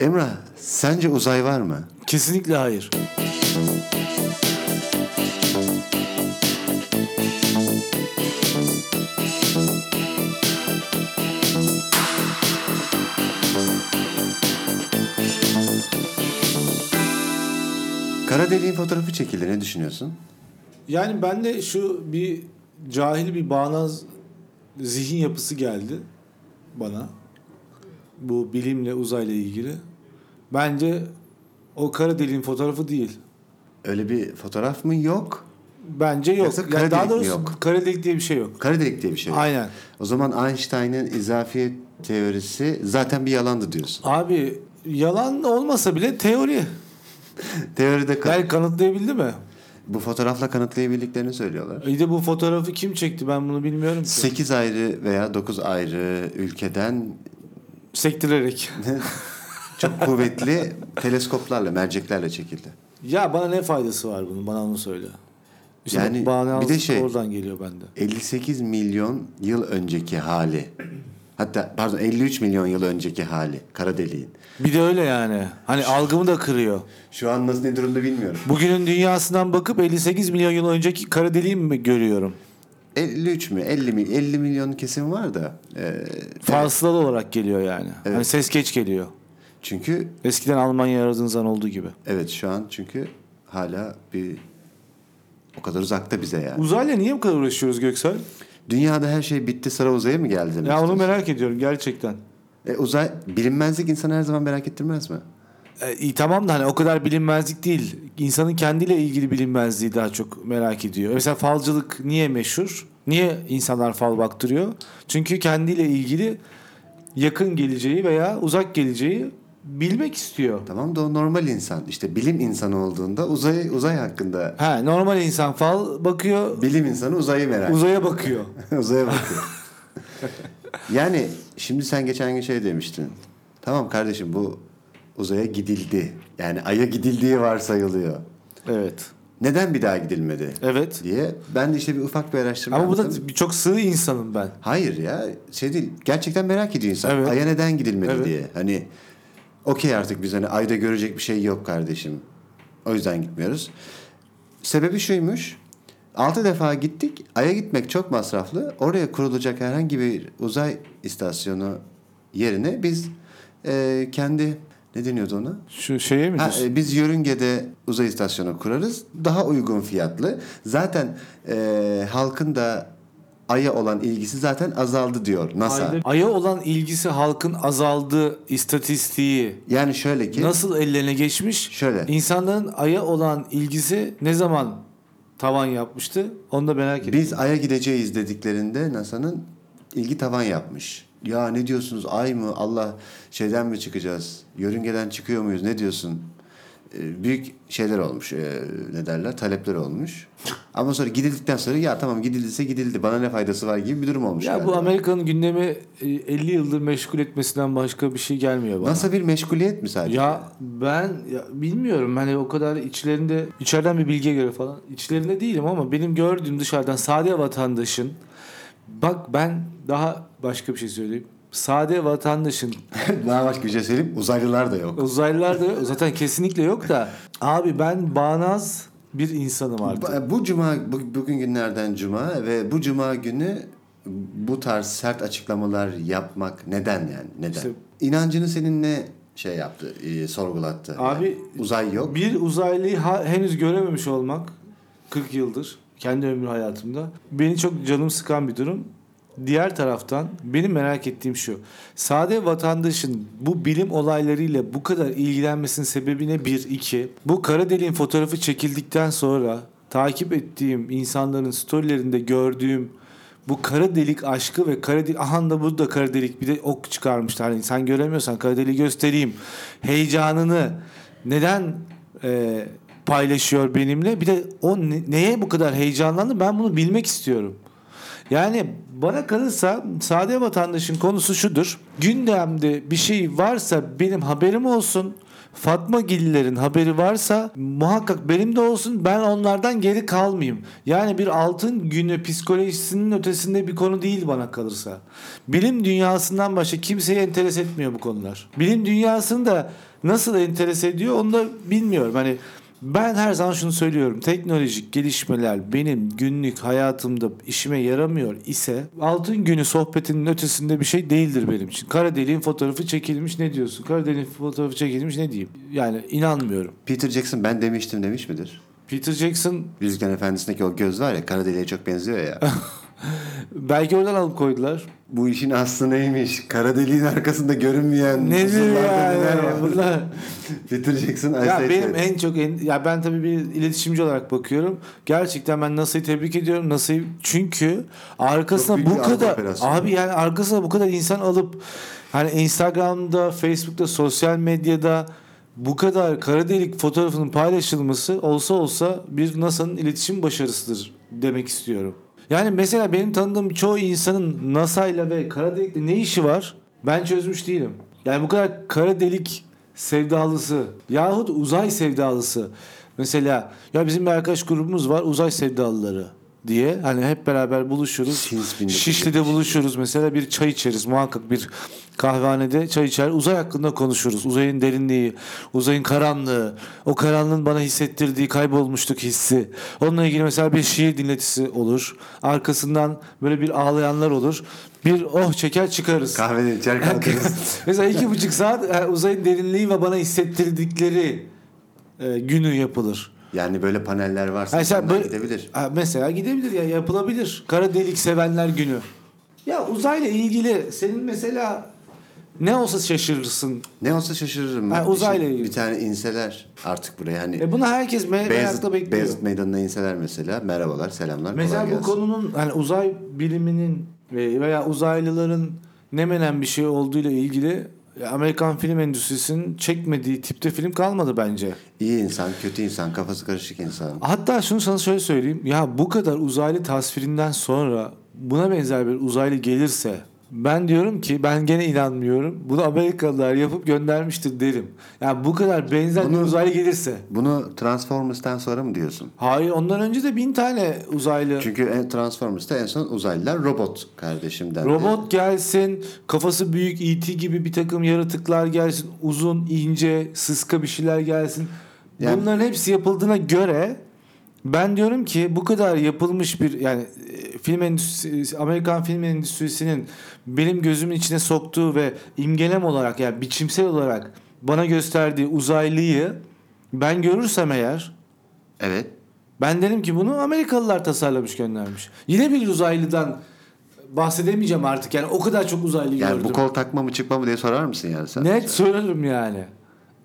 Emrah sence uzay var mı? Kesinlikle hayır. Kara deliğin fotoğrafı çekildi. Ne düşünüyorsun? Yani ben de şu bir cahil bir bağnaz zihin yapısı geldi bana. Bu bilimle uzayla ilgili. Bence o kara deliğin fotoğrafı değil. Öyle bir fotoğraf mı? Yok. Bence yok. Yoksa Yani kara daha delik mi doğrusu yok? kara delik diye bir şey yok. Kara delik diye bir şey yok. Aynen. O zaman Einstein'ın izafiyet teorisi zaten bir yalandı diyorsun. Abi yalan olmasa bile teori. Teoride kan- Belki kanıtlayabildi mi? bu fotoğrafla kanıtlayabildiklerini söylüyorlar. İyi de bu fotoğrafı kim çekti ben bunu bilmiyorum ki. 8 ayrı veya 9 ayrı ülkeden Sektirerek. çok kuvvetli teleskoplarla, merceklerle çekildi. ya bana ne faydası var bunun? Bana onu söyle. İşte Yani bir de şey- oradan geliyor bende. 58 milyon yıl önceki hali. Hatta pardon 53 milyon yıl önceki hali kara deliğin. Bir de öyle yani. Hani algımı da kırıyor. Şu an nasıl ne durumda bilmiyorum. Bugünün dünyasından bakıp 58 milyon yıl önceki kara deliği mi görüyorum? 53 mü 50 mi 50 milyon kesim var da. e, Fasılalı olarak geliyor yani. Hani ses geç geliyor. çünkü Eskiden Almanya aradığın zaman olduğu gibi. evet şu an çünkü hala bir o kadar uzakta bize yani. Uzayla niye bu kadar uğraşıyoruz Göksel? Dünyada her şey bitti sıra uzaya mı geldi? Ya onu merak ediyorum gerçekten. E, uzay bilinmezlik insanı her zaman merak ettirmez mi? E, iyi, tamam da hani o kadar bilinmezlik değil. İnsanın kendiyle ilgili bilinmezliği daha çok merak ediyor. Mesela falcılık niye meşhur? Niye insanlar fal baktırıyor? Çünkü kendiyle ilgili yakın geleceği veya uzak geleceği bilmek istiyor. Tamam da o normal insan. İşte bilim insanı olduğunda uzay uzay hakkında Ha, normal insan fal bakıyor, bilim insanı uzayı merak uzaya bakıyor. uzaya bakıyor. yani şimdi sen geçen gün şey demiştin. Tamam kardeşim bu uzaya gidildi. Yani aya gidildiği varsayılıyor. Evet. Neden bir daha gidilmedi Evet. diye. Ben de işte bir ufak bir araştırma Ama bu da çok sığ insanım ben. Hayır ya şey değil. Gerçekten merak ediyor insan. Evet. Aya neden gidilmedi Evet. diye. Hani okey artık biz hani ayda görecek bir şey yok kardeşim. O yüzden gitmiyoruz. Sebebi şuymuş. Altı defa gittik. Ay'a gitmek çok masraflı. Oraya kurulacak herhangi bir uzay istasyonu yerine biz e, kendi ne deniyordu ona? Şu şeye mi Ha, e, biz yörüngede uzay istasyonu kurarız. Daha uygun fiyatlı. Zaten e, halkın da Ay'a olan ilgisi zaten azaldı diyor NASA. Ay'a olan ilgisi halkın azaldığı istatistiği Yani şöyle ki nasıl ellerine geçmiş? Şöyle. İnsanların Ay'a olan ilgisi ne zaman tavan yapmıştı? Onu da merak ediyorum. biz Ay'a gideceğiz dediklerinde NASA'nın ilgi tavan yapmış. Ya ne diyorsunuz Ay mı Allah şeyden mi çıkacağız? Yörüngeden çıkıyor muyuz? Ne diyorsun? E, büyük şeyler olmuş. e, ne derler? Talepler olmuş. Ama sonra gidildikten sonra ya tamam gidildiyse gidildi. Bana ne faydası var gibi bir durum olmuş. Ya galiba. bu Amerika'nın gündemi e, 50 yıldır meşgul etmesinden başka bir şey gelmiyor bana. NASA bir meşguliyet mi sadece? Ya ben ya bilmiyorum hani o kadar içlerinde içeriden bir bilgiye göre falan içlerinde değilim ama benim gördüğüm dışarıdan sade vatandaşın bak ben daha başka bir şey söyleyeyim. Sade vatandaşın Daha başka bir şey söyleyeyim. Uzaylılar da yok. uzaylılar da zaten kesinlikle yok da abi ben bağnaz bir insanım artık. Bu, bu cuma bu- bugün günlerden cuma ve bu cuma günü bu tarz sert açıklamalar yapmak neden yani neden? İşte- İnancını senin ne şey yaptı, e, sorgulattı? Abi, Yani uzay yok. Bir uzaylıyı ha- henüz görememiş olmak 40 yıldır kendi ömrü hayatımda beni çok canım sıkan bir durum. Diğer taraftan benim merak ettiğim şu. Sade vatandaşın bu bilim olaylarıyla bu kadar ilgilenmesinin sebebi ne? Bir, iki. Bu kara deliğin fotoğrafı çekildikten sonra takip ettiğim insanların storylerinde gördüğüm bu kara delik aşkı ve kara delik aha da burada kara delik bir de ok çıkarmışlar. Hani sen göremiyorsan kara deliği göstereyim. Heyecanını neden e, paylaşıyor benimle? Bir de o ne- neye bu kadar heyecanlandı ben bunu bilmek istiyorum. Yani bana kalırsa sade vatandaşın konusu şudur. Gündemde bir şey varsa benim haberim olsun. Fatma Gillilerin haberi varsa muhakkak benim de olsun ben onlardan geri kalmayayım. Yani bir altın günü psikolojisinin ötesinde bir konu değil bana kalırsa. Bilim dünyasından başka kimseyi enteres etmiyor bu konular. Bilim dünyasını da nasıl enteres ediyor onu da bilmiyorum. Hani ben her zaman şunu söylüyorum. Teknolojik gelişmeler benim günlük hayatımda işime yaramıyor ise altın günü sohbetinin ötesinde bir şey değildir benim için. Kara deliğin fotoğrafı çekilmiş ne diyorsun? Kara deliğin fotoğrafı çekilmiş ne diyeyim? Yani inanmıyorum. Peter Jackson ben demiştim demiş midir? Peter Jackson Yüzüklerin Efendisi'ndeki o göz var ya kara deliğe çok benziyor ya. belki oradan alıp koydular. Bu işin aslı neymiş? Kara deliğin arkasında görünmeyen Ne neler var? Bunlar... Peter Jackson Ya benim en çok en, ya ben tabii bir iletişimci olarak bakıyorum. Gerçekten ben NASA'yı tebrik ediyorum. NASA'yı çünkü arkasına bu kadar abi yani arkasına bu kadar insan alıp hani Instagram'da, Facebook'ta, sosyal medyada bu kadar kara delik fotoğrafının paylaşılması olsa olsa bir NASA'nın iletişim başarısıdır demek istiyorum. Yani mesela benim tanıdığım çoğu insanın NASA ile ve kara delikle ne işi var? Ben çözmüş değilim. Yani bu kadar kara delik sevdalısı yahut uzay sevdalısı. Mesela ya bizim bir arkadaş grubumuz var uzay sevdalıları diye. Hani hep beraber buluşuruz. Since 1970. Şişli'de buluşuruz mesela bir çay içeriz muhakkak bir kahvehanede çay içer uzay hakkında konuşuruz. Uzayın derinliği, uzayın karanlığı, o karanlığın bana hissettirdiği kaybolmuşluk hissi. Onunla ilgili mesela bir şiir dinletisi olur. Arkasından böyle bir ağlayanlar olur. Bir oh çeker çıkarız. Kahveden içer kalkarız. Mesela iki buçuk saat e, uzayın derinliği ve bana hissettirdikleri e, günü yapılır. Yani böyle paneller varsa insanlar böyle- gidebilir. Mesela gidebilir ya yapılabilir. Kara delik sevenler günü. Ya uzayla ilgili senin mesela ne olsa şaşırırsın. Ne olsa şaşırırım. Ha, uzayla ilgili. Bir tane inseler artık buraya hani E bunu herkes me- merakla Beyazıt, bekliyor. Beyazıt Meydanı'na inseler mesela. Merhabalar, selamlar. Mesela bu konunun hani uzay biliminin ve- veya uzaylıların ne menen bir şey olduğuyla ilgili Amerikan film endüstrisinin çekmediği tipte film kalmadı bence. İyi insan, kötü insan, kafası karışık insan. Hatta şunu sana şöyle söyleyeyim. Ya bu kadar uzaylı tasvirinden sonra buna benzer bir uzaylı gelirse ben diyorum ki ben gene inanmıyorum. Bunu Amerikalılar yapıp göndermiştir derim. Ya bu kadar benzer bir Bunu- uzaylı gelirse. Bunu Transformers'tan sonra mı diyorsun? Hayır ondan önce de bin tane uzaylı. Çünkü Transformers'ta en son uzaylılar robot kardeşimden. Robot gelsin, kafası büyük E.T. gibi bir takım yaratıklar gelsin, uzun, ince, sıska bir şeyler gelsin. Yani- Bunların hepsi yapıldığına göre ben diyorum ki bu kadar yapılmış bir yani e, film endüstrisi, Amerikan film endüstrisinin benim gözümün içine soktuğu ve imgelem olarak yani biçimsel olarak bana gösterdiği uzaylıyı ben görürsem eğer Evet. ben derim ki bunu Amerikalılar tasarlamış göndermiş. Yine bir uzaylıdan bahsedemeyeceğim artık. Yani o kadar çok uzaylı Yani gördüm. bu kol takma mı çıkma mı diye sorar mısın yani sen? Net sorarım yani.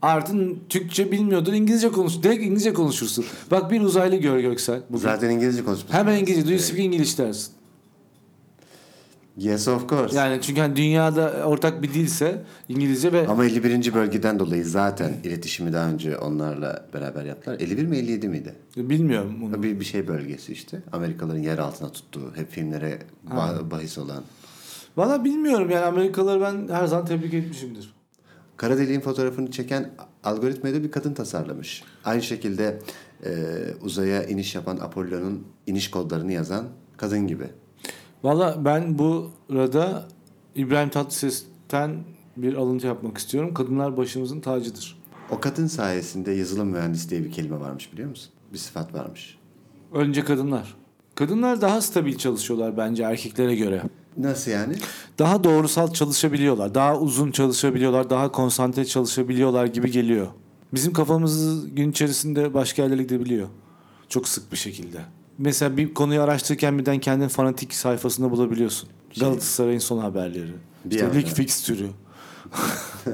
Artın Türkçe bilmiyordun İngilizce konuş. Direkt İngilizce konuşursun. Bak bir uzaylı gör Göksel. Bugün. Zaten İngilizce konuşmuş. Hemen İngilizce. Do you speak English dersin. Yes of course. Yani çünkü hani dünyada ortak bir dilse İngilizce ve Ama 51. bölgeden dolayı zaten iletişimi daha önce onlarla beraber yaptılar. 51 mi 57 miydi? bilmiyorum bunu. Bir, bir şey bölgesi işte. Amerikalıların yer altına tuttuğu, hep filmlere ba- bahis olan. Valla bilmiyorum yani Amerikalıları ben her zaman tebrik etmişimdir. Kara deliğin fotoğrafını çeken algoritmayı da bir kadın tasarlamış. Aynı şekilde e, uzaya iniş yapan Apollo'nun iniş kodlarını yazan kadın gibi. Valla ben burada İbrahim Tatlıses'ten bir alıntı yapmak istiyorum. Kadınlar başımızın tacıdır. O kadın sayesinde yazılım mühendisi diye bir kelime varmış biliyor musun? Bir sıfat varmış. Önce kadınlar. Kadınlar daha stabil çalışıyorlar bence erkeklere göre. Nasıl yani? Daha doğrusal çalışabiliyorlar. Daha uzun çalışabiliyorlar. Daha konsantre çalışabiliyorlar gibi geliyor. Bizim kafamız gün içerisinde başka yerlere gidebiliyor. Çok sık bir şekilde. Mesela bir konuyu araştırırken birden kendini fanatik sayfasında bulabiliyorsun. Şey- Galatasaray'ın son haberleri. Bir İşte lig fikstürü.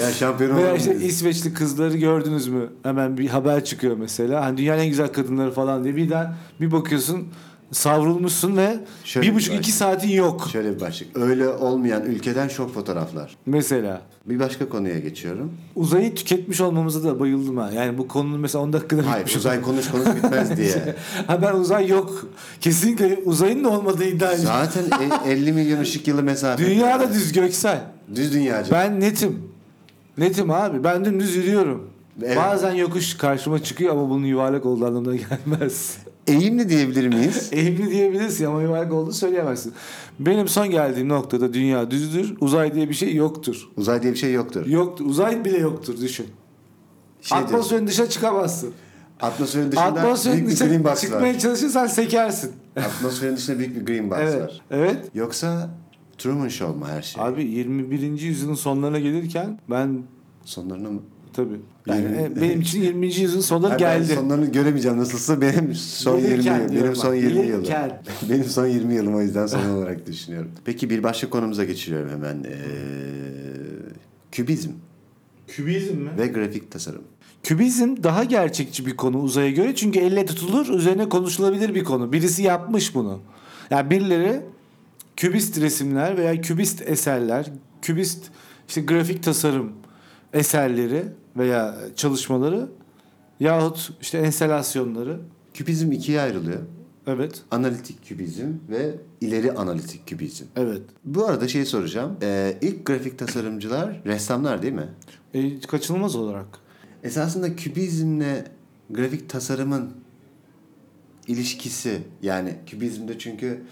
Ya şampiyon Veya işte İsveçli kızları gördünüz mü? Hemen bir haber çıkıyor mesela. Hani dünyanın en güzel kadınları falan diye. Birden bir bakıyorsun savrulmuşsun ve Şöyle bir buçuk iki saatin yok. Şöyle bir başlık. Öyle olmayan ülkeden şok fotoğraflar. Mesela. Bir başka konuya geçiyorum. Uzayı tüketmiş olmamıza da bayıldım ha. Yani bu konunun mesela 10 dakikada Hayır bitmiş uzay konuş konuş bitmez diye. Ha ben uzay yok. Kesinlikle uzayın da olmadığı iddia ediyorum. Zaten e- 50 milyon ışık yılı mesafe. Dünya da düz göksel. Düz dünyacı. Ben netim. Netim abi. Ben dümdüz yürüyorum. Evet. Bazen yokuş karşıma çıkıyor ama bunun yuvarlak olduğu anlamına gelmez. Eğimli diyebilir miyiz? Eğimli diyebilirsin ama yuvarlak olduğunu söyleyemezsin. Benim son geldiğim noktada dünya düzdür. Uzay diye bir şey yoktur. Uzay diye bir şey yoktur. Yoktur. Uzay bile yoktur düşün. Şey Atmosferin dışına çıkamazsın. atmosferin dışında Atmosferin büyük bir dışına green box çıkmaya var. çalışırsan sekersin. Atmosferin dışında büyük bir green box Evet. var. Evet. Yoksa Truman Show mu her şey? Abi 21. yüzyılın sonlarına gelirken ben Sonlarına mı? Tabii yani Yirmi- e, benim için 20. yüzyılın sonları Hayır, ben geldi. sonlarını göremeyeceğim nasılsa benim son 20 Gelirken yıl, benim son bak, 20 yılım. Benim son 20 yılım o yüzden son olarak düşünüyorum. Peki bir başka konumuza geçiriyorum hemen. Ee, kübizm Kübizm mi? ve grafik tasarım. Kübizm daha gerçekçi bir konu uzaya göre çünkü elle tutulur, üzerine konuşulabilir bir konu. Birisi yapmış bunu. Yani birileri kübist resimler veya kübist eserler, kübist işte grafik tasarım eserleri veya çalışmaları yahut işte enstalasyonları Kübizm ikiye ayrılıyor. evet Analitik kübizm ve ileri analitik kübizm. evet Bu arada şey soracağım. Ee, ilk grafik tasarımcılar ressamlar değil mi? e, kaçınılmaz olarak Esasında kübizmle grafik tasarımın ilişkisi yani kübizmde çünkü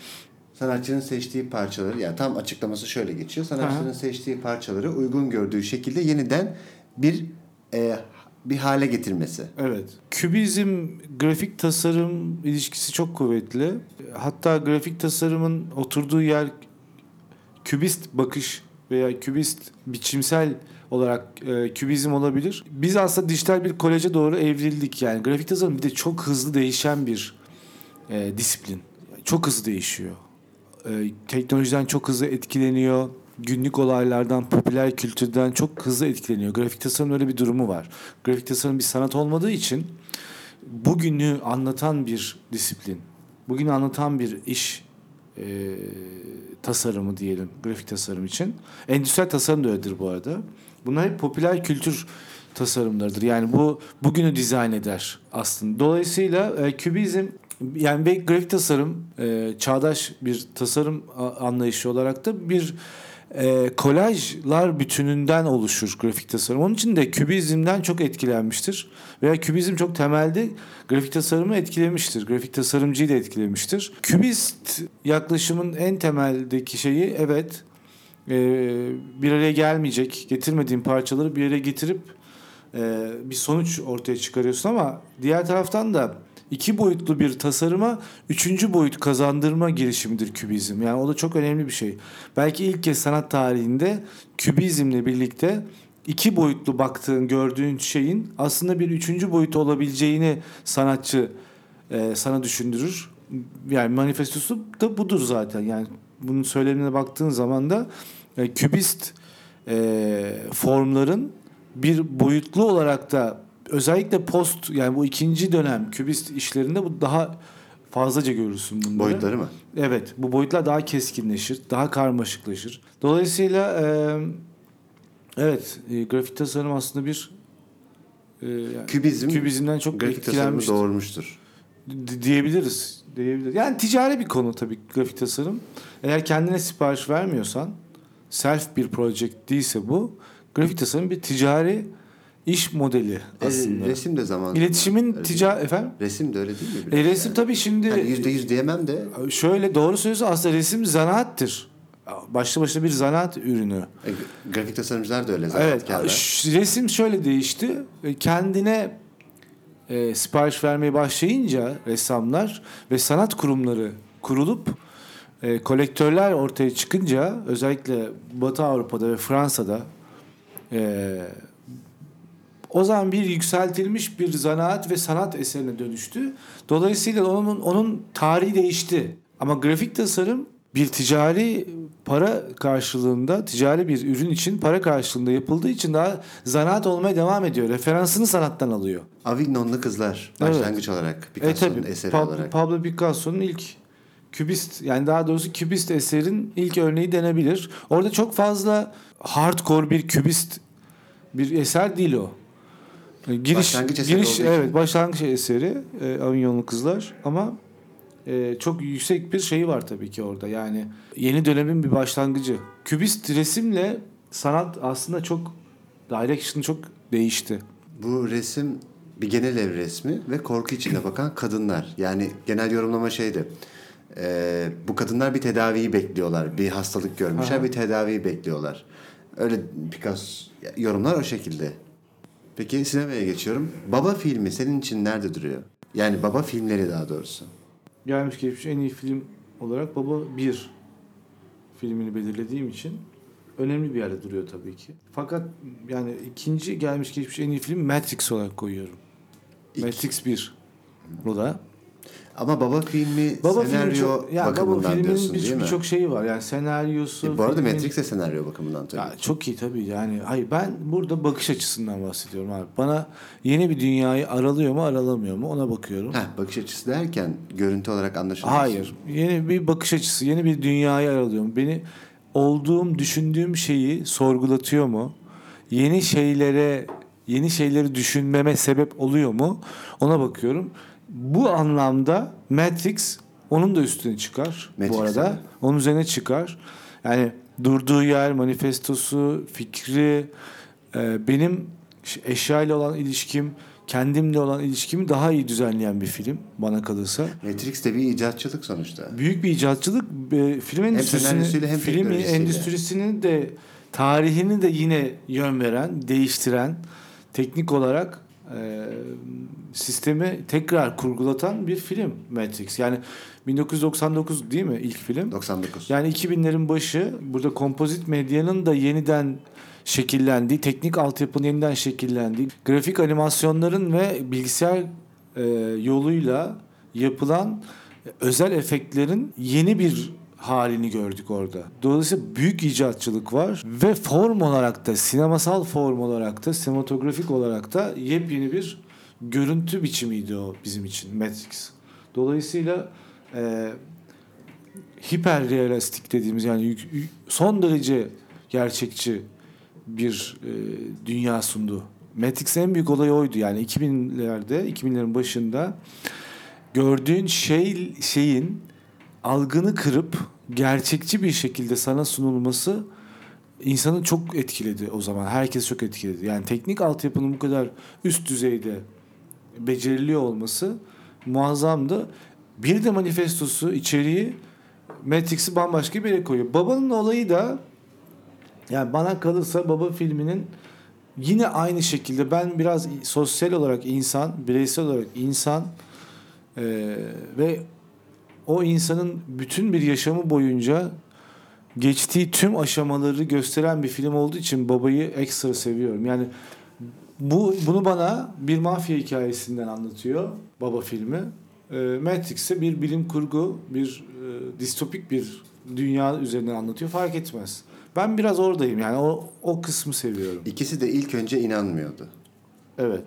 sanatçının seçtiği parçaları yani tam açıklaması şöyle geçiyor. Sanatçının Aha. seçtiği parçaları uygun gördüğü şekilde yeniden bir e, bir hale getirmesi. Evet. Kübizm grafik tasarım ilişkisi çok kuvvetli. Hatta grafik tasarımın oturduğu yer kübist bakış veya kübist biçimsel olarak e, kübizm olabilir. Biz aslında dijital bir koleje doğru evrildik yani. Grafik tasarım bir de çok hızlı değişen bir e, disiplin. Çok hızlı değişiyor. E, teknolojiden çok hızlı etkileniyor. Günlük olaylardan, popüler kültürden çok hızlı etkileniyor. Grafik tasarım öyle bir durumu var. Grafik tasarım bir sanat olmadığı için bugünü anlatan bir disiplin. Bugünü anlatan bir iş e, tasarımı diyelim grafik tasarım için. Endüstriyel tasarım da öyledir bu arada. Bunlar hep popüler kültür tasarımlarıdır. Yani bu bugünü dizayn eder aslında. Dolayısıyla e, kübizm yani ve grafik tasarım e, çağdaş bir tasarım anlayışı olarak da bir e, kolajlar bütününden oluşur grafik tasarım. Onun için de kübizmden çok etkilenmiştir. Veya kübizm çok temelde grafik tasarımı etkilemiştir. Grafik tasarımcıyı da etkilemiştir. Kübist yaklaşımın en temeldeki şeyi evet e, bir araya gelmeyecek, getirmediğin parçaları bir araya getirip e, bir sonuç ortaya çıkarıyorsun ama diğer taraftan da iki boyutlu bir tasarıma üçüncü boyut kazandırma girişimidir kübizm. Yani o da çok önemli bir şey. Belki ilk kez sanat tarihinde kübizmle birlikte iki boyutlu baktığın, gördüğün şeyin aslında bir üçüncü boyutu olabileceğini sanatçı e, sana düşündürür. Yani manifestosu da budur zaten. Yani bunun söylemine baktığın zaman da e, kübist e, formların bir boyutlu olarak da özellikle post yani bu ikinci dönem kübist işlerinde bu daha fazlaca görürsün bunları. Boyutları mı? Evet, bu boyutlar daha keskinleşir, daha karmaşıklaşır. Dolayısıyla e, evet, e, grafik tasarım aslında bir e, yani Kübizm kübizmden çok grafik tasarımı doğurmuştur. D- diyebiliriz. Diyebiliriz. Yani ticari bir konu tabii grafik tasarım. Eğer kendine sipariş vermiyorsan, self bir project değilse bu, grafik tasarım bir ticari iş modeli aslında. E, resim de zaman. İletişimin ticari efendim. Resim de öyle değil mi? E, resim yani? tabii şimdi yüzde yüz diyemem de şöyle doğru söylüyorsun aslında resim zanaattır. Başlı başına bir zanaat ürünü. e, grafik tasarımcılar da öyle Evet. zaten. ş- Resim şöyle değişti. E, Kendine e, sipariş vermeye başlayınca ressamlar ve sanat kurumları kurulup e, kolektörler ortaya çıkınca özellikle Batı Avrupa'da ve Fransa'da e, o zaman bir yükseltilmiş bir zanaat ve sanat eserine dönüştü. Dolayısıyla onun onun tarihi değişti. Ama grafik tasarım bir ticari para karşılığında, ticari bir ürün için para karşılığında yapıldığı için daha zanaat olmaya devam ediyor. Referansını sanattan alıyor. Avignonlu kızlar Evet. başlangıç olarak E Picasso'nun tabii eseri Pablo, olarak. Pablo Picasso'nun ilk kübist yani daha doğrusu kübist eserin ilk örneği denebilir. Orada çok fazla hardcore bir kübist bir eser değil o. Giriş, Başlangıç eseri giriş evet başlangıç eseri e, Avignonlu Kızlar ama e, çok yüksek bir şeyi var tabii ki orada. Yani yeni dönemin bir başlangıcı. Kübist resimle sanat aslında çok direction çok değişti. Bu resim bir genel ev resmi ve korku içinde bakan kadınlar. Yani genel yorumlama şeydi. Ee, bu kadınlar bir tedaviyi bekliyorlar. Bir hastalık görmüşler, Aha. bir tedaviyi bekliyorlar. Öyle birkaç yorumlar o şekilde. Peki sinemaya geçiyorum. Baba filmi senin için nerede duruyor? Yani baba filmleri daha doğrusu. Gelmiş geçmiş en iyi film olarak Baba 1 filmini belirlediğim için önemli bir yerde duruyor tabii ki. Fakat yani ikinci gelmiş geçmiş en iyi film Matrix olarak koyuyorum. İki. Matrix 1. O da. Ama baba filmi Baba filmi senaryo çok, yani baba bakımından filminin diyorsun bir- değil mi? birçok şeyi var. Yani senaryosu. E, bu arada filmin- Matrix de senaryo bakımından tabii. Ya çok iyi tabii yani. Hayır ben burada bakış açısından bahsediyorum abi. Bana yeni bir dünyayı aralıyor mu aralamıyor mu ona bakıyorum. Heh, bakış açısı derken görüntü olarak anlaşılıyor. Hayır. Yeni bir bakış açısı, yeni bir dünyayı aralıyor mu? Beni olduğum, düşündüğüm şeyi sorgulatıyor mu? Yeni şeylere, yeni şeyleri düşünmeme sebep oluyor mu? Ona bakıyorum. Bu anlamda Matrix onun da üstüne çıkar Matrix, bu arada. evet. Onun üzerine çıkar. Yani durduğu yer, manifestosu, fikri, e, benim eşya ile olan ilişkim, kendimle olan ilişkimi daha iyi düzenleyen bir film bana kalırsa. Matrix de bir icatçılık sonuçta. Büyük bir icatçılık. E, film endüstrisini, senaryosuyla hem film endüstrisinin de tarihini de yine yön veren, değiştiren, teknik olarak e, sistemi tekrar kurgulatan bir film Matrix. Yani 1999 değil mi ilk film? 99. Yani 2000'lerin başı burada kompozit medyanın da yeniden şekillendiği, teknik altyapının yeniden şekillendiği, grafik animasyonların ve bilgisayar e, yoluyla yapılan özel efektlerin yeni bir halini gördük orada. Dolayısıyla büyük icatçılık var ve form olarak da sinemasal form olarak da sinematografik olarak da yepyeni bir görüntü biçimiydi o bizim için Matrix. Dolayısıyla e, hiper realistik dediğimiz yani yük- son derece gerçekçi bir e, dünya sundu. Matrix'in en büyük olayı oydu. Yani 2000'lerde, 2000'lerin başında gördüğün şey şeyin algını kırıp gerçekçi bir şekilde sana sunulması insanı çok etkiledi o zaman. Herkes çok etkiledi. Yani teknik altyapının bu kadar üst düzeyde beceriliyor olması muazzamdı. Bir de manifestosu, içeriği Matrix'i bambaşka bir yere koyuyor. Babanın olayı da yani bana kalırsa Baba filminin yine aynı şekilde ben biraz sosyal olarak insan, bireysel olarak insan eee, ve o insanın bütün bir yaşamı boyunca geçtiği tüm aşamaları gösteren bir film olduğu için babayı ekstra seviyorum. Yani bu bunu bana bir mafya hikayesinden anlatıyor baba filmi. E, Matrix'e bir bilim kurgu, bir e, distopik bir dünya üzerinden anlatıyor. Fark etmez. Ben biraz oradayım yani o o kısmı seviyorum. İkisi de ilk önce inanmıyordu. Evet.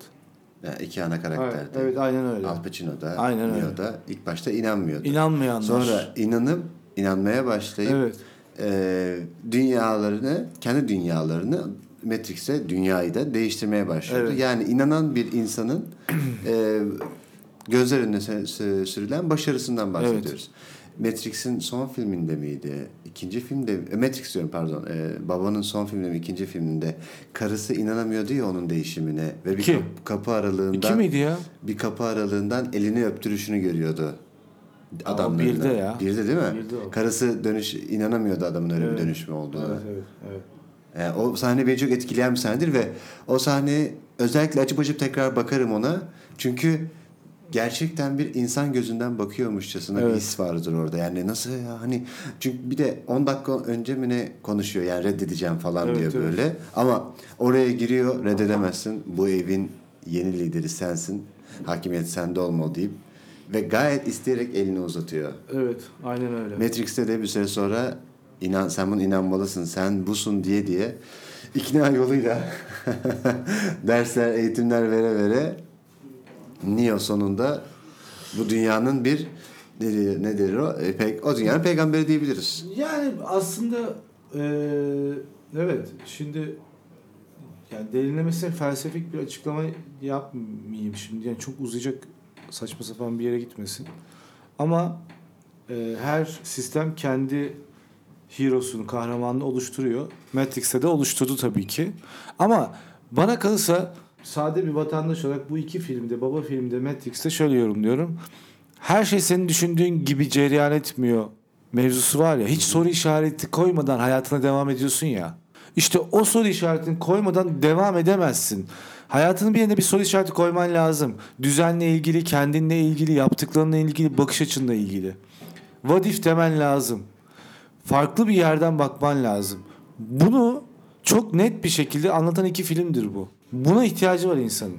Yani iki ana Evet, karakterde. evet aynen öyle. Al Pacino da, Aynen öyle. Da ilk başta inanmıyordu. İnanmayanlar. Sonra inanıp inanmaya başlayıp evet. e, dünyalarını, kendi dünyalarını Matrix'e dünyayı da değiştirmeye başlıyordu. Evet. Yani inanan bir insanın e, gözler önüne sü- sü- sürülen başarısından bahsediyoruz. Matrix'in son filminde miydi? İkinci filmde, e, Matrix diyorum pardon. E, babanın son filminde mi, ikinci filminde karısı inanamıyordu ya onun değişimine ve bir İki. kap- kapı aralığından İki miydi ya? bir kapı aralığından elini öptürüşünü görüyordu. Adamlarına. birde ya. Birde değil mi? Birde. Karısı dönüş inanamıyordu adamın öyle Evet. bir dönüşme olduğuna. Evet, evet, evet. Yani o sahne beni çok etkileyen bir sahnedir ve o sahne özellikle açıp açıp tekrar bakarım ona. Çünkü gerçekten bir insan gözünden bakıyormuşçasına bir Evet. his vardır orada. Yani nasıl ya hani çünkü bir de 10 dakika önce mi ne konuşuyor yani reddedeceğim falan Evet, diyor evet. böyle. Ama oraya giriyor reddedemezsin. Bu evin yeni lideri sensin. Hakimiyet sende olmalı deyip ve gayet isteyerek elini uzatıyor. Evet, aynen öyle. Matrix'te de bir süre sonra inan sen buna inanmalısın, sen busun diye diye ikna yoluyla dersler, eğitimler vere vere Neo sonunda bu dünyanın bir ne, ne denir o? E, pe- o dünyanın peygamberi diyebiliriz. Yani aslında eee, evet şimdi yani derinlemesine felsefik bir açıklama yapmayayım şimdi. Yani çok uzayacak saçma sapan bir yere gitmesin. Ama eee, her sistem kendi hero'sunu, kahramanını oluşturuyor. Matrix'te de oluşturdu tabii ki. Ama bana kalırsa sade bir vatandaş olarak bu iki filmde, baba filmde, Matrix'te şöyle yorumluyorum. Her şey senin düşündüğün gibi cereyan etmiyor mevzusu var ya. Hiç soru işareti koymadan hayatına devam ediyorsun ya. İşte o soru işaretini koymadan devam edemezsin. Hayatının bir yerine bir soru işareti koyman lazım. Düzenle ilgili, kendinle ilgili, yaptıklarınla ilgili, bakış açınla ilgili. What if demen lazım. Farklı bir yerden bakman lazım. Bunu çok net bir şekilde anlatan iki filmdir bu. Buna ihtiyacı var insanın.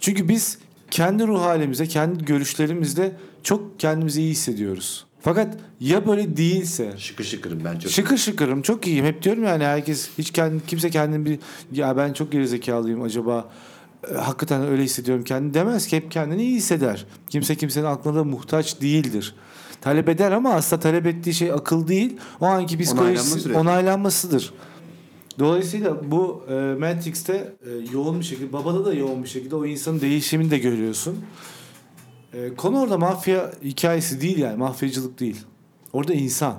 Çünkü biz kendi ruh halimize, kendi görüşlerimizle çok kendimizi iyi hissediyoruz. Fakat ya böyle değilse Şıkır şıkırım ben çok. Şıkır şıkırım çok iyiyim. Hep diyorum yani herkes hiç kendi kimse kendini bir ya ben çok gerizekalıyım acaba e, hakikaten öyle hissediyorum kendini demez ki hep kendini iyi hisseder. Kimse kimsenin aklına da muhtaç değildir. Talep eder ama aslında talep ettiği şey akıl değil. O anki Onaylanma psikolojisi süreci. onaylanmasıdır. Dolayısıyla bu e, Matrix'te e, yoğun bir şekilde, babada da yoğun bir şekilde o insanın değişimini de görüyorsun. E, konu orada mafya hikayesi değil yani, mafyacılık değil. Orada insan.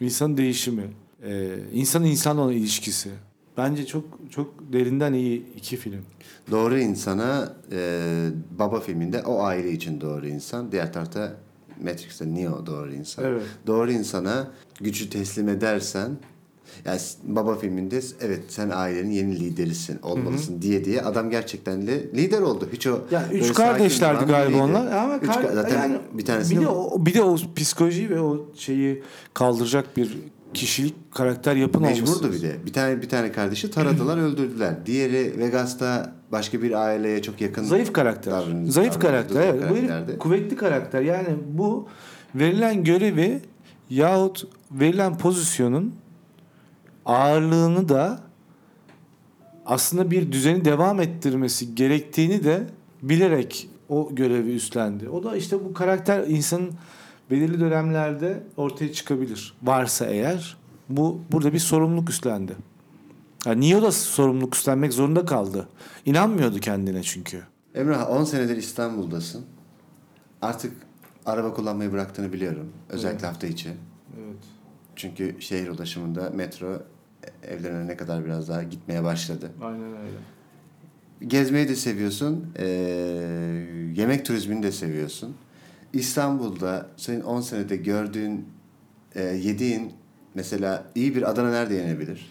İnsanın değişimi. E, insan insanla olan ilişkisi. Bence çok çok derinden iyi iki film. Doğru insana e, baba filminde o aile için doğru insan. Diğer tarafta Matrix'te Neo doğru insan. Evet. Doğru insana gücü teslim edersen yani baba filminde evet sen ailenin yeni liderisin olmalısın diye diye adam gerçekten de lider oldu. Hiç o Ya üç kardeşlerdi galiba biriydi. onlar. Ama Üç kar- zaten yani bir tanesi bir de o bir de o psikolojiyi ve o şeyi kaldıracak bir kişilik karakter yapın olması. Mecburdu bir de. Bir tane bir tane kardeşi taradılar, öldürdüler. Diğeri Vegas'ta başka bir aileye çok yakın. Zayıf karakter. davranış- Zayıf karakter. Evet. Bu kuvvetli karakter. Yani bu verilen görevi yahut verilen pozisyonun ağırlığını da aslında bir düzeni devam ettirmesi gerektiğini de bilerek o görevi üstlendi. O da işte bu karakter insanın belirli dönemlerde ortaya çıkabilir. Varsa eğer bu burada bir sorumluluk üstlendi. Yani Neo da sorumluluk üstlenmek zorunda kaldı. İnanmıyordu kendine çünkü. Emrah 10 senedir İstanbul'dasın. Artık araba kullanmayı bıraktığını biliyorum. Özellikle hafta içi. Evet. Çünkü şehir ulaşımında metro evlerine ne kadar biraz daha gitmeye başladı. Aynen öyle. Gezmeyi de seviyorsun. eee, yemek turizmini de seviyorsun. İstanbul'da senin 10 senede gördüğün, eee, yediğin mesela iyi bir Adana nerede yenebilir?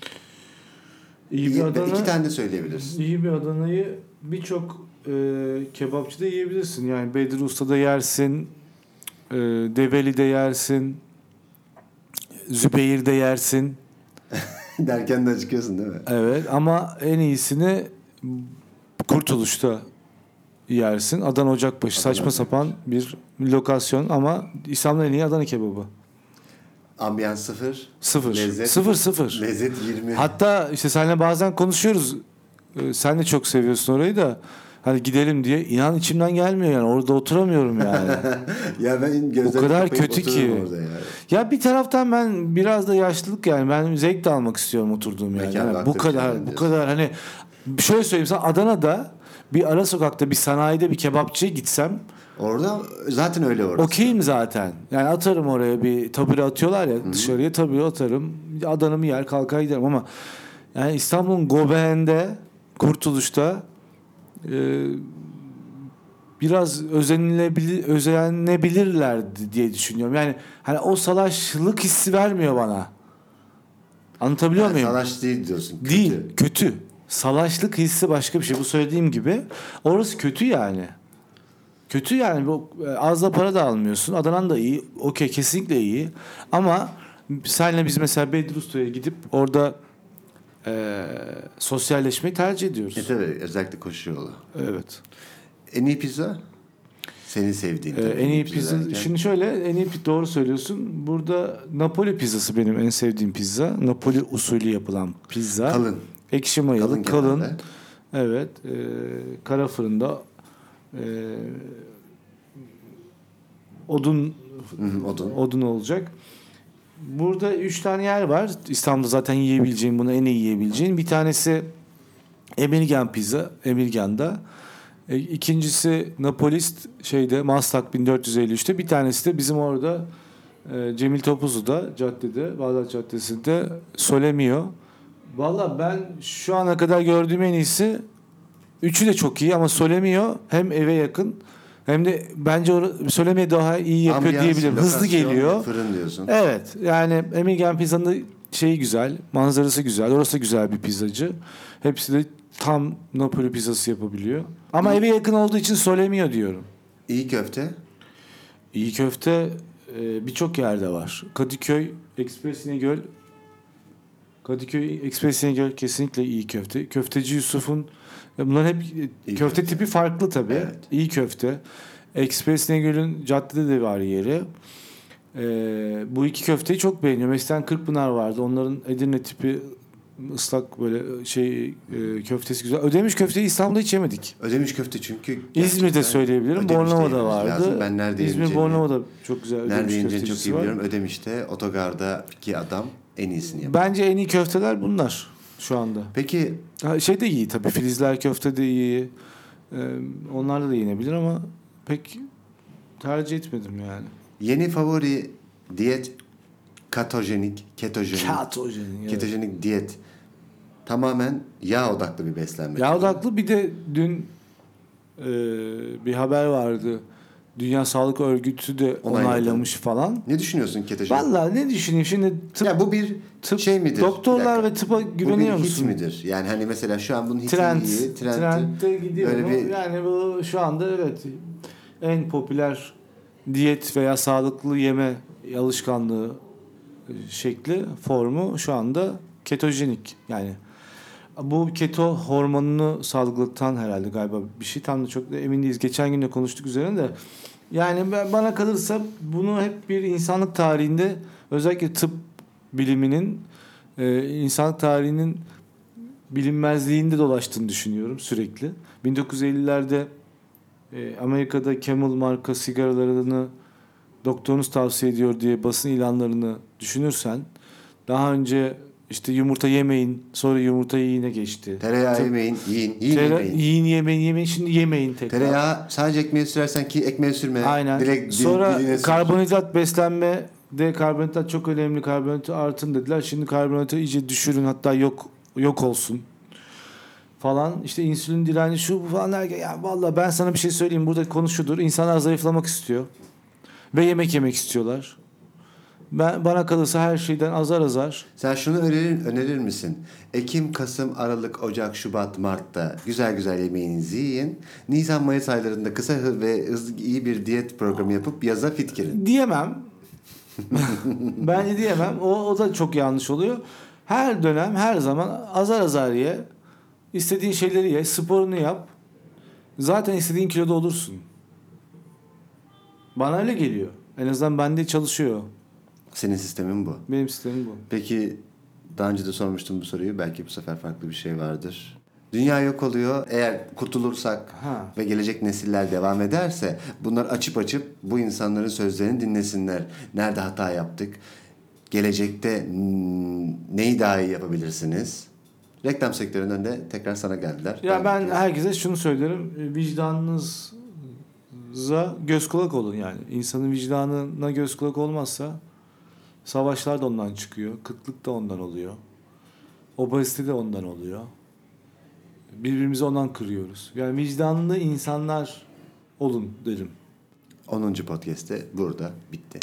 İyi bir Adana, İki tane de söyleyebilirsin. iyi bir Adana'yı birçok e, kebapçıda yiyebilirsin. Yani Bedri Usta'da yersin, e, Develi'de yersin, Zübeyir'de yersin. Derken de acıkıyorsun değil mi? Evet ama en iyisini Kurtuluş'ta yersin. Adana Ocakbaşı Adana saçma sapan bir lokasyon ama İstanbul'un en iyi Adana kebabı. Ambiyans sıfır. Sıfır. Lezzet- Sıfır sıfır. Lezzet 20. Hatta işte seninle bazen konuşuyoruz. Ee, Sen de çok seviyorsun orayı da. Hani gidelim diye. inan içimden gelmiyor yani. Orada oturamıyorum yani. ya ben O kadar kötü ki. Orada ya. bir taraftan ben biraz da yaşlılık yani. Ben zevk de almak istiyorum oturduğum Yani vakti bu kadar bu kadar hani şöyle söyleyeyim sana Adana'da bir ara sokakta bir sanayide bir kebapçıya gitsem Orada zaten öyle orada. okeyim zaten. Yani atarım oraya bir tabure atıyorlar ya dışarıya tabure atarım. Adana'mı yer kalkar giderim ama yani İstanbul'un Gobeğinde Kurtuluş'ta e, biraz özenilebilir, özenebilirlerdi diye düşünüyorum. Yani hani o salaşlık hissi vermiyor bana. Anlatabiliyor Yani muyum? Salaş değil diyorsun. kötü. Değil, kötü. Salaşlık hissi başka bir şey. Bu söylediğim gibi orası kötü yani. Kötü yani. Bu, e, az da para da almıyorsun. Adana'nın da iyi. Okey kesinlikle iyi. Ama senle biz mesela Bedir Usta'ya gidip orada e, sosyalleşmeyi tercih ediyoruz. E tabi özellikle koşu yolu. Evet. En iyi pizza? Senin sevdiğin. Ee, tabii en iyi pizza. derken. Şimdi şöyle en iyi doğru söylüyorsun. Burada Napoli pizzası benim en sevdiğim pizza. Napoli usulü yapılan pizza. Kalın. Ekşi mayalı, Kalın kalın. genelde. Evet. E, kara fırında e, odun Hı hı, odun. odun olacak. Burada üç tane yer var. İstanbul'da zaten yiyebileceğin, bunu en iyi yiyebileceğin. Bir tanesi Emirgan Pizza, Emirgan'da. E, ikincisi Napolist şeyde Maslak 1453'te. Bir tanesi de bizim orada e, Cemil Topuzlu'da caddede, Bağdat Caddesi'nde Solemio. Valla ben şu ana kadar gördüğüm en iyisi üçü de çok iyi ama Solemio hem eve yakın hem de bence Solemio daha iyi yapıyor Ambiyans, diyebilirim. Hızlı geliyor. Fırın diyorsun. Evet yani Emirgan Pizza'nın şeyi güzel, manzarası güzel. Orası güzel bir pizzacı. Hepsi de tam Napoli pizzası yapabiliyor. Ama eve yakın olduğu için Solemio diyorum. İyi köfte. İyi köfte e, birçok yerde var. Kadıköy, Ekspres İnegöl. Kadıköy, Ekspres İnegöl kesinlikle iyi köfte. Köfteci Yusuf'un ya bunların hep e, İyi köfte köfte. tipi farklı tabii. Evet. İyi köfte. Ekspres İnegöl'ün caddede de var yeri. E, bu iki köfteyi çok beğeniyorum. Eskiden Kırkpınar vardı. Onların Edirne tipi ıslak böyle şey e, köftesi güzel. Ödemiş köfteyi İstanbul'da hiç yemedik. Ödemiş köfte çünkü. İzmir'de söyleyebilirim. Bornova'da vardı. lazım. Ben nerede İzmir Bornova'da çok güzel Nerede ödemiş yiyeceğini çok köftecisi iyi var. biliyorum. Ödemiş'te otogardaki adam en iyisini yapıyor. Bence en iyi köfteler bunlar şu anda. Peki Ha, Şey de iyi tabii. Filizler köfte de iyi. Ee, onlar da yenebilir ama pek tercih etmedim yani. yeni favori diyet katojenik, ketojenik, Ketojenik. evet. diyet tamamen yağ odaklı bir beslenme. Yağ odaklı bir de dün e, bir haber vardı. Dünya Sağlık Örgütü de Onayladı. onaylamış falan. Ne düşünüyorsun ketojenik? Vallahi ne düşüneyim şimdi tıp, ya bu bir tıp şey midir? doktorlar Bir ve tıpa bu güveniyor bir hit musun? midir? Yani hani mesela şu an bunun hiti Trend, iyi. Trend, trendde gidiyor. Bir- Yani bu şu anda evet en popüler diyet veya sağlıklı yeme alışkanlığı şekli formu şu anda ketojenik. Yani bu keto hormonunu salgılattan herhalde galiba bir şey tam da çok da emin değiliz. Geçen gün de konuştuk üzerine de. Yani ben, bana kalırsa bunu hep bir insanlık tarihinde özellikle tıp biliminin e, insanlık tarihinin bilinmezliğinde dolaştığını düşünüyorum sürekli. 1950'lerde e, Amerika'da Camel marka sigaralarını doktorunuz tavsiye ediyor diye basın ilanlarını düşünürsen daha önce işte yumurta yemeyin sonra yumurta yiyine geçti. Tereyağı Tıp- yemeyin, yiyin, yiyin Tere- yemeyin. yiyin yemeyin yemeyin şimdi yemeyin tekrar. Tereyağı sadece ekmeğe sürersen ki ekmeğe sürme. Aynen. Direkt dil- Sonra sür. karbonhidrat beslenme de karbonhidrat çok önemli. Karbonhidratı artın dediler. Şimdi karbonhidratı iyice düşürün hatta yok yok olsun falan. İşte insülin direnci şu bu falan derken ya vallahi ben sana bir şey söyleyeyim. Burada konu şudur. İnsanlar zayıflamak istiyor. Ve yemek yemek istiyorlar. Ben bana kalırsa her şeyden azar azar. Sen şunu önerir, önerir misin? Ekim, Kasım, Aralık, Ocak, Şubat, Mart'ta güzel güzel yemeğinizi yiyin. Nisan, Mayıs aylarında kısa ve hızlı iyi bir diyet programı yapıp yaza fit girin. Diyemem. Bence diyemem. O, o da çok yanlış oluyor. Her dönem her zaman azar azar ye. İstediğin şeyleri ye. Sporunu yap. Zaten istediğin kiloda olursun. Bana öyle geliyor. En azından bende çalışıyor. Senin sistemin bu. Benim sistemim bu. Peki daha önce de sormuştum bu soruyu. Belki bu sefer farklı bir şey vardır. Dünya yok oluyor. Eğer kurtulursak Ha. ve gelecek nesiller devam ederse bunlar açıp açıp bu insanların sözlerini dinlesinler. Nerede hata yaptık? Gelecekte hmm, neyi daha iyi yapabilirsiniz? Reklam sektöründen de tekrar sana geldiler. Ya ben Belki- herkese şunu söylerim. E, Vicdanınıza göz kulak olun yani. İnsanın vicdanına göz kulak olmazsa Savaşlar da ondan çıkıyor. Kıtlık da ondan oluyor. Obezite de ondan oluyor. Birbirimizi ondan kırıyoruz. Yani vicdanlı insanlar olun derim. 10. podcast'te burada bitti.